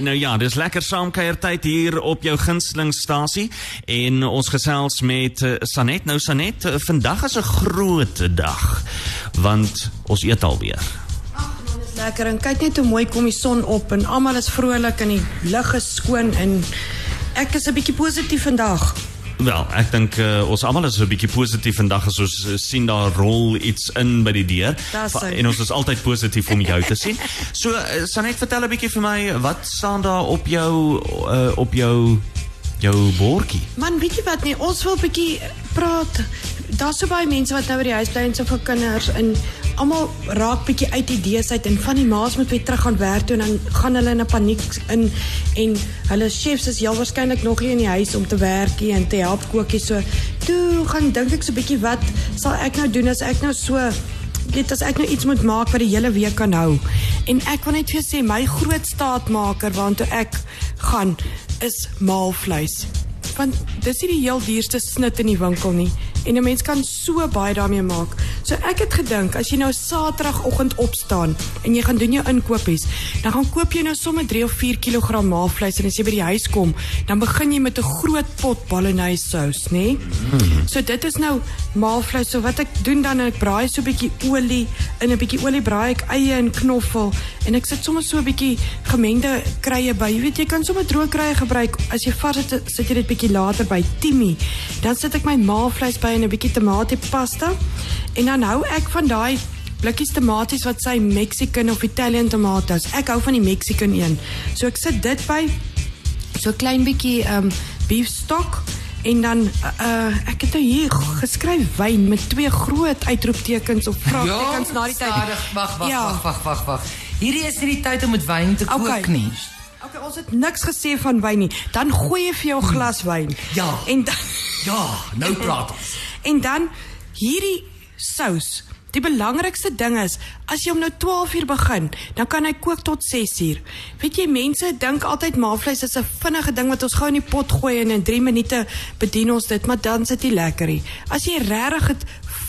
Nou ja, dis lekker saamkuiertyd hier op jou gunstelingstasie en ons gesels met uh, Sanet. Nou Sanet, uh, vandag is 'n groot dag want ons eet alweer. Ag man, dis lekker en kyk net hoe mooi kom die son op en almal is vrolik en die lug is skoon en ek is 'n bietjie positief vandag. Wel, ek dink uh, ons almal is 'n bietjie positief vandag as ons uh, sien daar rol iets in by die deur. Va-. En ons is altyd positief om jou te sien. So, uh, Sanet, vertel 'n bietjie vir my, wat staan daar op jou uh, op jou jou bordjie? Man, weet jy wat nie, ons wil 'n bietjie praat. Daar's so baie mense wat nou by die huis bly en soveel kinders en almal raak bietjie uit idees uit en van die ma's moet weer terug gaan werk toe en dan gaan hulle in 'n paniek in en hulle chefs is heel waarskynlik nog nie in die huis om te werk nie en te help kookie so. Toe gaan dink ek so bietjie wat sal ek nou doen as ek nou so Dit as ek nou iets moet maak wat die hele week kan hou. En ek wil net vir sê my groot staatmaker waartoe ek gaan is maalvleis. Want dis nie die heel duurste snit in die winkel nie en 'n mens kan so baie daarmee maak. So ek het gedink as jy nou Saterdagoggend opstaan en jy gaan doen jou inkopies, dan gaan koop jy nou sommer 3 of 4 kg maalvleis en as jy by die huis kom, dan begin jy met 'n groot pot bolognese sous, nê? So dit is nou maalvleis. So wat ek doen dan ek braai so 'n bietjie olie, in 'n bietjie olie braai ek eie en knoffel en ek sit sommer so 'n bietjie gemengde kruie by. Jy weet jy kan sommer droë kruie gebruik. As jy vars het, sit jy dit bietjie later by timie. Dan sit ek my maalvleis by en 'n bietjie tomatiepasta en dan hou ek van daai blikkies tomaties wat sy Mexican of Italian tomatoes. Ek hou van die Mexican een. So ek sit dit by so klein bietjie um beefstok en dan uh, ek het nou hier geskryf wyn met twee groot uitroeptekens of vraagtekens na die tyd. Wag, wag, Ja. wag, wag, wag, wag. Hierdie is nie die tyd om met wyn te kook Okay. nie. Okay, ons het niks gesê van wyn nie. Dan gooi jy vir jou glas wyn. Ja. En dan Ja, nou praat ons. En dan hierdie sous. Die belangrikste ding is as jy om nou 12 uur begin, dan kan hy kook tot 6 uur. Weet jy mense dink altyd maalvleis is 'n vinnige ding wat ons gou in die pot gooi en in 3 minute bedien ons dit, maar dan sit dit lekker nie. As jy regtig dit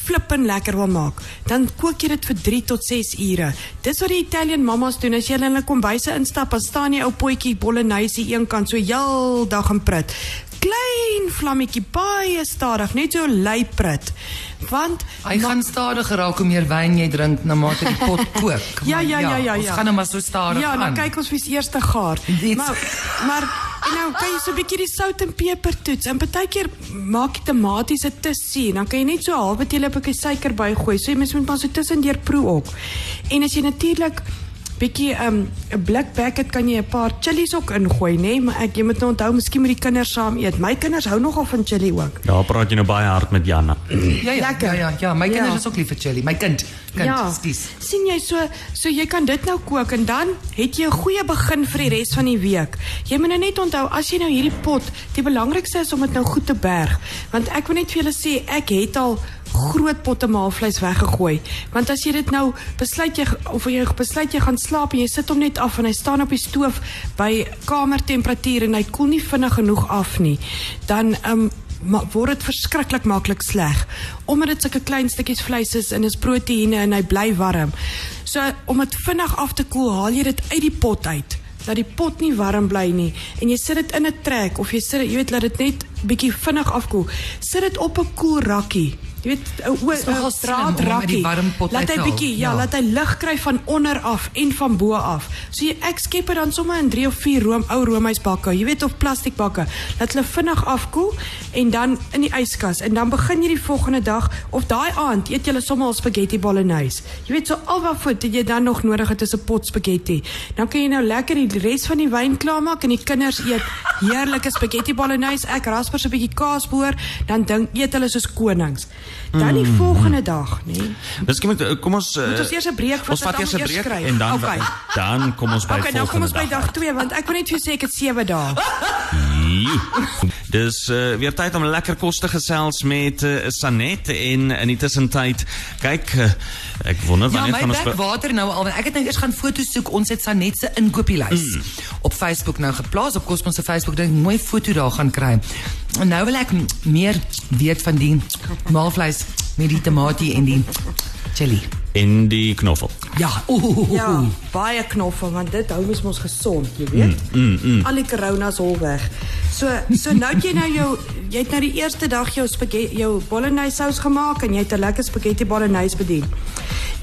flippin lekker wil maak, dan kook jy dit vir 3 tot 6 ure. Dis wat die Italian mammas doen. As jy hulle in hulle kombuise instap, dan staan jy ou potjie bolognese een kant so heel dag in prit. Klein vlammetjie baie stadig, net so luiprit. Want Hy gaan stadiger raak hoe meer wyn jy drink na mate die pot kook. Ja, Maar ja, ja, ja, Ons ja. gaan nou maar so stadig Ja, aan. dan kyk ons wie's eerste gaar. Dit- Maar maar en nou kan jy so 'n bietjie die sout en peper toets. En partykeer maak jy tomaties se te suur. Dan kan jy net so 'n halwe teelepeltjie suiker bygooi. So jy moet maar so tussendeur proe ook. En as jy natuurlik bietjie 'n um, 'n blik packet kan jy 'n paar chillies ook ingooi, nê? Nee? Maar ek jy moet nou onthou, miskien moet die kinders saam eet. My kinders hou nogal van chili ook. Ja, praat jy nou baie hard met Janna. Ja, ja, Lekker. ja, ja, ja. My kinders Ja. is ook lief vir chili. My kind, kind, ja. skus. sien jy so so jy kan dit nou kook en dan het jy 'n goeie begin vir die res van die week. Jy moet nou net onthou as jy nou hierdie pot, die belangrikste is om dit nou goed te berg, want ek wil net vir julle sê ek het al groot potte maalvleis weggegooi. Want as jy dit nou besluit jy of jy besluit jy gaan slaap en jy sit hom net af en hy staan op die stoof by kamertemperatuur en hy koel nie vinnig genoeg af nie dan um, ma word dit verskriklik maklik sleg. Omdat dit sulke klein stukkies vleis is en is proteïene en hy bly warm. So om dit vinnig af te koel, haal jy dit uit die pot uit dat die pot nie warm bly nie. En jy sit dit in 'n trek of jy sit dit- jy weet laat dit net bietjie vinnig afkoel. Sit dit op 'n koel rakkie. Jy weet 'n draadrakkie. warm pot Laat hy bietjie ja, ja. laat hy lig kry van onder af en van bo af. So jy, ek skep dit dan sommer in 3 of 4 room ou roomhuisbakke, jy weet of plastiekbakke. Laat hulle vinnig afkoel en dan in die yskas en dan begin jy die volgende dag of daai aand eet jy sommer al spaghetti bolognese. Jy weet so al wat voed jy dan nog nodig het is 'n pot spaghetti. Dan kan jy nou lekker die res van die wyn klaarmaak en die kinders eet heerlike spaghetti bolognese. Ek rasper so 'n bietjie kaasboor, dan dink eet hulle soos konings. Dan die volgende dag, nê. Nee. Miskien moet kom ons uh, Moet ons eers 'n breek vat, Ons vat eers 'n breek skryf. en dan Okay. dan kom ons by Okay, nou kom ons by dag 2 want ek wil net vir jou sê ek het 7 dae. Dis uh, weer tyd om lekker kos te gesels met uh, Sanet en in die tussentyd kyk uh, ek wonder Ja, wanneer my gaan ons bek be- water nou al. Ek het nou eers gaan foto's soek. Ons het Sanet se inkopieslys Mm. op Facebook nou geplaas op Cosmos se Facebook. Dink mooi foto daar gaan kry. En nou wil ek meer weet van die maalvleis met die tamatie en die chili. En die knoffel. Ja. Ooh. Ja, baie knoffel want dit hou mens mos gesond, jy weet. Mm, mm, mm. Al die coronas al weg. So so nou het jy nou jou jy het nou die eerste dag jou spaghetti jou bolognese sous gemaak en jy het 'n lekker spaghetti bolognese bedien.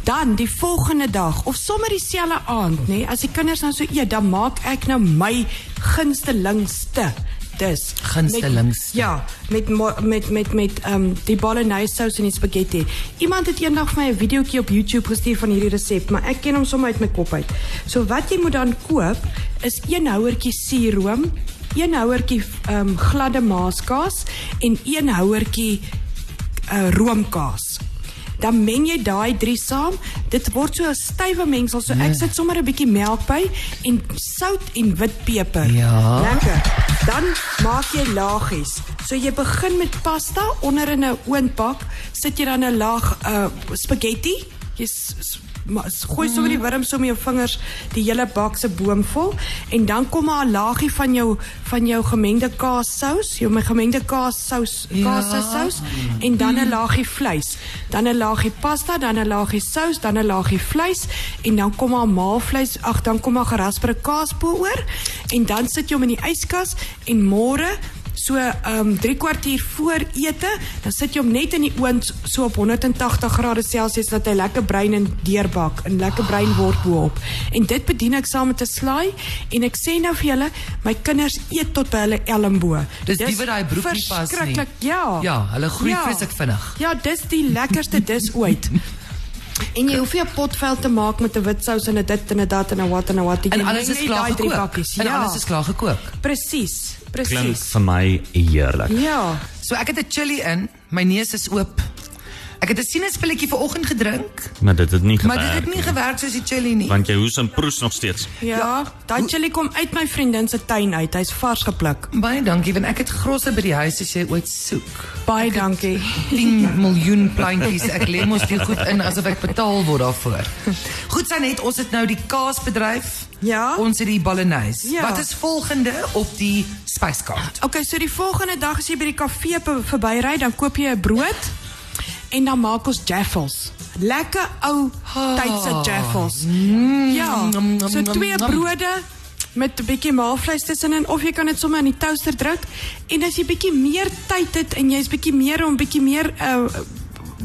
Dan die volgende dag of sommer dieselfde aand, nê, nee, as die kinders nou so eet, dan maak ek nou my gunstelingste dis Gunstelingste. Met, ja, met met met met ehm um, die bolognese sous en die spaghetti. Iemand het eendag vir my 'n videoetjie op YouTube gestuur van hierdie resep, maar ek ken hom sommer uit my kop uit. So wat jy moet dan koop is een houertjie suurroom, een houertjie ehm um, gladde maaskaas en een houertjie uh, roomkaas. Dan meng jy daai drie saam. Dit word so 'n stywe mengsel. So ek sit sommer 'n bietjie melk by en sout en witpeper. Ja. Lekker. Dan maak jy laagies. So jy begin met pasta onder in 'n oondbak, sit jy dan 'n laag uh spaghetti. Jy gooi sommer die wurms so met jou vingers die hele bak se boom vol en dan kom maar 'n laagie van jou van jou gemengde kaassous, jou my gemengde kaassous, Ja. kaassous en dan 'n laagie vleis. Dan 'n laagie pasta, dan 'n laagie sous, dan 'n laagie vleis en dan kom maar maalvleis, ag dan kom maar gerasperde kaaspoel oor en dan sit jy hom in die yskas en môre so ehm um, 3 kwartier voor ete, dan sit jy hom net in die oond so op 180 grade Celsius dat hy lekker bruin en deurbak en lekker bruin word bo-op. En dit bedien ek saam met 'n slaai en ek sê nou vir julle, my kinders eet tot by hulle elmboog. Dis die wat daai broek nie pas nie. Verskriklik, ja. Ja, hulle groei vreeslik vinnig. Ja, dis die lekkerste dis ooit. En jy hoef nie 'n potvel te maak met 'n wit sous en 'n dit en 'n dat en 'n wat en 'n wat. Jy En meng alles is klaar gekook. bakkies. En Ja, alles is klaar gekook. presies, Klink presies. vir my heerlik. Ja. So ek het 'n chili in, my neus is oop. Ek het 'n sinaaspilletjie vanoggend gedrink, Maar dit het nie maar gewerk. dit het nie gewerk soos die chili nie. want jy hoes en proes nog steeds. Ja, daai chili kom uit my vriendin se tuin uit. Hy's vars gepluk. Baie dankie want ek het grosse by die huis as jy ooit soek. Baie dankie. 10 miljoen plantjies. Ek lê mos die goed in asof ek betaal word daarvoor. Goed Sanet, ons het nou die kaasbedryf. Ja. Ons het die. Ja. Wat is volgende op die spyskaart? Okay, so die volgende dag as jy by die kafee be- verbyry, dan koop jy 'n brood en dan maak ons jaffles. Lekker ou tydse jaffles. Ja. So twee brode met 'n bietjie maalvleis tussenin of jy kan dit sommer in die toaster druk en as jy bietjie meer tyd het en jy's bietjie meer om bietjie meer uh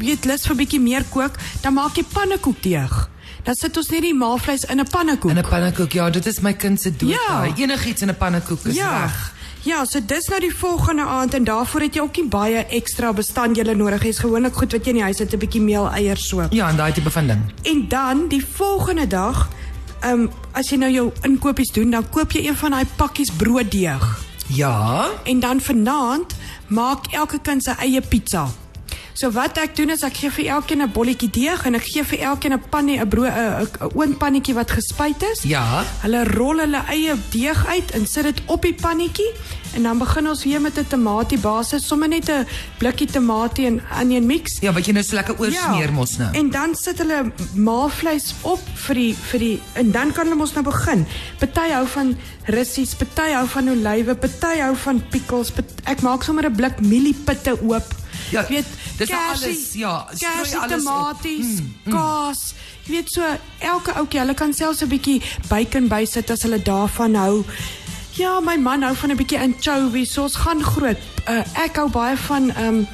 weet lus vir bietjie meer kook, dan maak jy pannekoekdeeg. Dan sit ons net die maalvleis in 'n pannekoek. In 'n pannekoek. Ja, dit is my kind se dood. Ja. daai. Enigiets in 'n pannekoek is ja. reg. Ja, so dis nou die volgende aand en daarvoor het jy ook nie baie ekstra bestanddele nodig. Jy's gewoonlik goed wat jy in die huis het, 'n bietjie meel, eiers so. Ja, en daai tipe van ding. En dan die volgende dag, ehm um, as jy nou jou inkopies doen, dan koop jy een van daai pakkies brooddeeg. Ja. En dan vanaand maak elke kind sy eie pizza. So wat ek doen is ek gee vir elkeen 'n bolletjie deeg en ek gee vir elkeen 'n pannie 'n brood 'n 'n oondpannetjie wat gespuit is. Ja. Hulle rol hulle eie deeg uit en sit dit op die pannetjie en dan begin ons weer met 'n tamatie basis, sommer net 'n blikkie tamatie en onion mix. Ja, wat jy nou so lekker oorsmeer mos nou. En dan sit hulle maalvleis op vir die vir die en dan kan hulle mos nou begin. Party hou van russies, party hou van olywe, party hou van pickles. Ek maak sommer 'n blik mieliepitte oop. Ja, Jy weet, dis nou kersie, alles, ja, kersie, alles tomaties, kaas. Jy weet so elke ouetjie, hulle kan selfs 'n bietjie bacon bysit as hulle daarvan hou. Ja, my man hou van 'n bietjie anchovies, so ons gaan groot. Uh, ek hou baie van ehm um,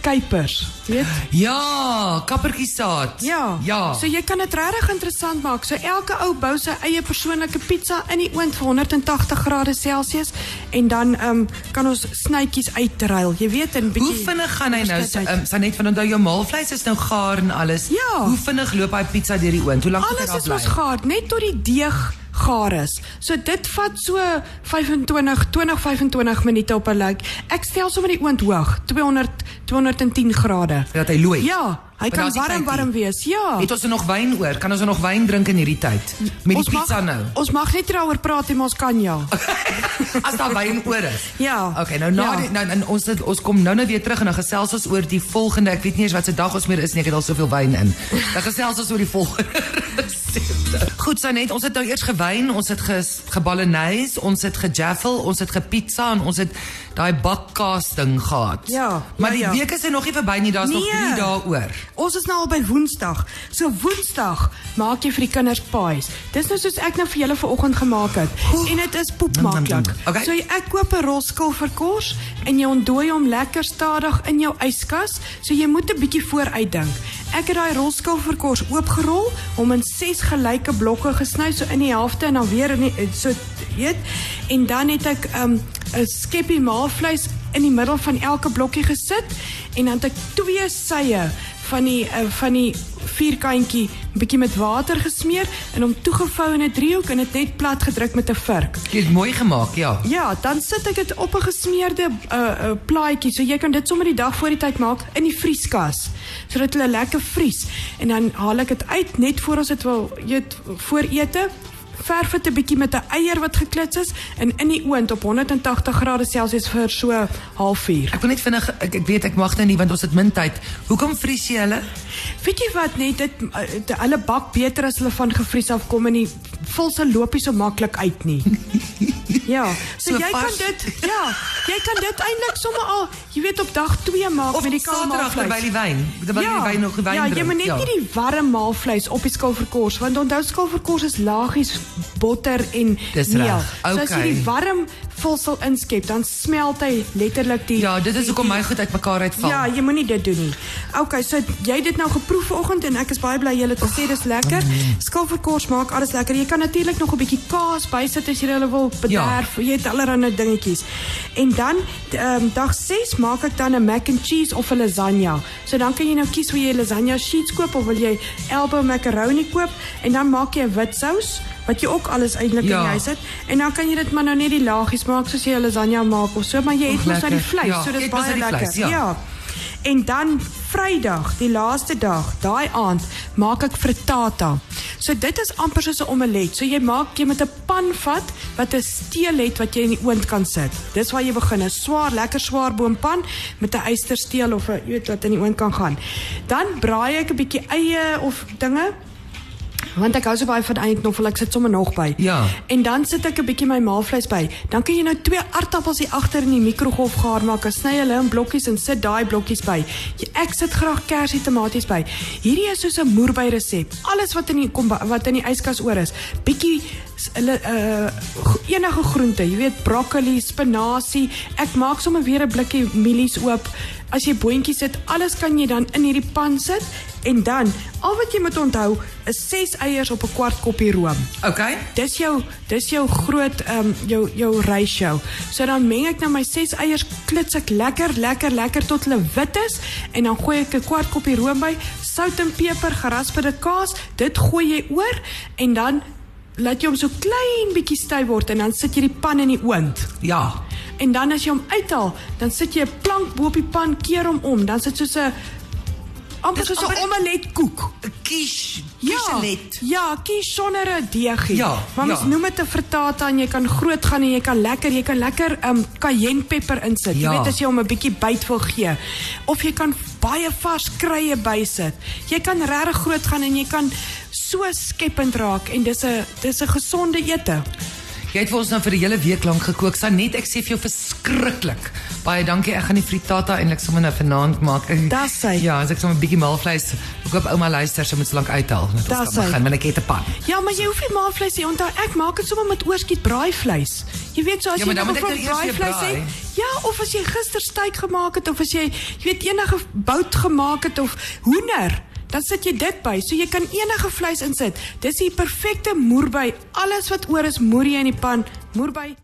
kuipers, weet? Ja, kappertjiesaad. Ja. Ja. So jy kan dit regtig interessant maak. So elke ou bou sy eie persoonlike pizza in die oond vir 180 grade Celsius en dan um, kan ons snytjies uitruil. Jy weet 'n bietjie Hoe vinnig gaan hy nou? verskeidenheid. Um, Sanet van onthou jou maalvleis is nou gaar en alles. Ja. Hoe vinnig loop hy pizza deur die oond? Hoe lank moet hy Alles daar is bly? ons gaar net tot die deeg gaar is. So dit vat so 25 20 25 minute op 'n lyk. Ek stel sommer die oond hoog, 200 210 grade. Dat hy looi. Ja, hy kan warm warm wees. Ja. Het ons er nog wyn oor? Kan ons er nog wyn drink in hierdie tyd? Met die pizza mag, nou. Ons mag net daaroor praat, maar ons kan ja. As daar wyn oor is. Ja. Okay, nou na Ja. die, nou en ons het, ons kom nou nou weer terug en dan gesels ons oor die volgende. Ek weet nie eens wat se dag ons meer is nie. Ek het al soveel wyn in. Dan gesels ons oor die volgende. Goed, Sanet, ons het nou eers gewyn, ons het ges- gebolognese, ons het gejaffel, ons het gepizza en ons het daai bakkaas ding gehad. Ja, Maar ja, die ja. week is er nog nie verby nie, daar's nog Nee. 3 dae oor. Ons is nou al by Woensdag. So Woensdag maak jy vir die kinders pies. Dis nou soos ek nou vir julle vanoggend gemaak het. En dit is poepmaklik. Okay. So ek koop 'n rol skilverkors en jy ontdooi hom lekker stadig in jou yskas. So jy moet 'n bietjie vooruitdink. Ek het daai rol skilverkors oopgerol, hom in 6 gelyke blokke gesny so in die helfte en dan weer in die so weet. En dan het ek 'n um, 'n skeppie maalvleis in die middel van elke blokkie gesit en dan het ek twee sye van die uh, van die vierkantjie 'n bietjie met water gesmeer en hom toegevou in 'n driehoek en dit net plat gedruk met 'n vurk. Jy het mooi gemaak, ja. Ja, dan sit ek dit op 'n gesmeerde uh, uh, plaatjie. So jy kan dit sommer die dag voor die tyd maak in die vrieskas sodat hulle lekker vries. En dan haal ek dit uit net voor ons dit wil eet voor ete. Verf dit 'n bietjie met 'n eier wat geklits is en in die oond op 180 grade Celsius vir so halfuur. Ek wil net vinnig ek, ek weet ek mag nou nie want ons het min tyd. Hoekom vries jy hulle? Weet jy wat net dit dit- hulle bak beter as hulle van gevries af kom en die volse loop nie so maklik uit nie. Ja, so, So jy kan vars. dit ja, jy kan dit eintlik sommer al, jy weet op dag 2 maak Of met die Saterdag kalmaalvleis. terwyl die wyn, terwyl die wyn nog die wyn ja, jy drink, moet net ja. nie die warm maalvleis op die skilverkors want onthou skilverkors is lagies botter en Dis meel. reg, So as jy okay. die warm vulsel inskep, dan smelt hy letterlik die Ja, dit is hoekom my goed uitmekaar uitval. Ja, jy moenie dit doen nie. Okay, so jy het dit nou geproef vanoggend en ek is baie bly jy het gesê dis lekker. Skilverkors maak alles lekker. Jy kan natuurlik nog 'n bietjie kaas bysit as jy hulle wil bederf. Ja. Jy het allerlei dingetjies. En dan ehm um, dag 6 maak ek dan 'n mac and cheese of 'n lasagna. So dan kan jy nou kies of jy lasagna sheets koop of wil jy elbow macaroni koop en dan maak jy 'n wit sous wat jy ook alles eintlik Ja. in die huis het en dan kan jy dit maar nou net die laagies maak soos jy 'n lasagna maak of so, maar jy het mos nou die vleis, Ja, so mos baie nou die lekker. vleis, ja. ja. En dan Vrydag, die laaste dag, daai aand, maak ek frittata. So dit is amper soos 'n omelet. So jy maak jy met 'n pan vat wat 'n steel het wat jy in die oond kan sit. Dis waar jy begin, 'n swaar, lekker swaar boompan met 'n eystersteel of 'n weet wat in die oond kan gaan. Dan braai ek 'n bietjie eie of dinge want ek hou so baie van eindknoffel, ek sit sommer nog by. Ja. En dan sit ek 'n bietjie my maalvleis by. Dan kan jy nou twee aardappels hier agter in die mikrogolf gaar maak. Ek sny hulle in blokkies en sit daai blokkies by. Ek sit graag kersie tomaties by. Hierdie is soos 'n moerby resep. Alles wat in die kom wat in die yskas oor is. Bietjie hulle uh enige groente, jy weet broccoli, spinasie. Ek maak sommer weer 'n blikkie mielies oop. As jy boontjies sit, alles kan jy dan in hierdie pan sit en dan al wat jy moet onthou is 6 eiers op 'n kwart koppie room. Okay. Dis jou dis jou groot ehm um, jou jou ratio. So dan meng ek nou my 6 eiers klits ek lekker lekker lekker tot hulle wit is en dan gooi ek 'n kwart koppie room by, sout en peper, gerasperde kaas, dit gooi jy oor en dan laat jy hom so klein bietjie styf word en dan sit jy die pan in die oond. Ja. En dan as jy hom uithaal, dan sit jy 'n plank bo op die pan, keer hom om, dan sit soos 'n amper soos 'n amper- omeletkoek. 'n Quiche. Ja, Quichelet. ja, kies sonder 'n deegie. Ja, maar mens ja. noem dit 'n frittata en jy kan groot gaan en jy kan lekker, jy kan lekker um cayennepeper insit. Ja. Jy weet as jy hom 'n bietjie byt wil gee. Of jy kan baie vars kruie bysit. Jy kan regtig groot gaan en jy kan so skepend raak en dis 'n dis 'n gesonde ete. Jy het vir ons nou vir 'n hele week lank gekook. Sanet, ek sê vir jou verskriklik. Baie dankie. Ek gaan die frittata eintlik sommer nou vanaand maak. Dis sy. Ja, as ek sommer 'n bietjie maalvleis. Ek hoop ouma luister, sy moet so lank uithaal. Net ons kan begin, want ek het 'n pan. Ja, maar jy hoef nie maalvleis nie. Onthou, ek maak dit sommer met oorskiet braaivleis. Jy weet so as Ja, jy nou eers braaivleis weer het. Ja, of as jy gister steak gemaak het of as jy jy weet enige bout gemaak het of hoender, dan sit jy dit by. So jy kan enige vleis insit. Dis die perfekte moerby. Alles wat oor is, moer jy in die pan. Moerby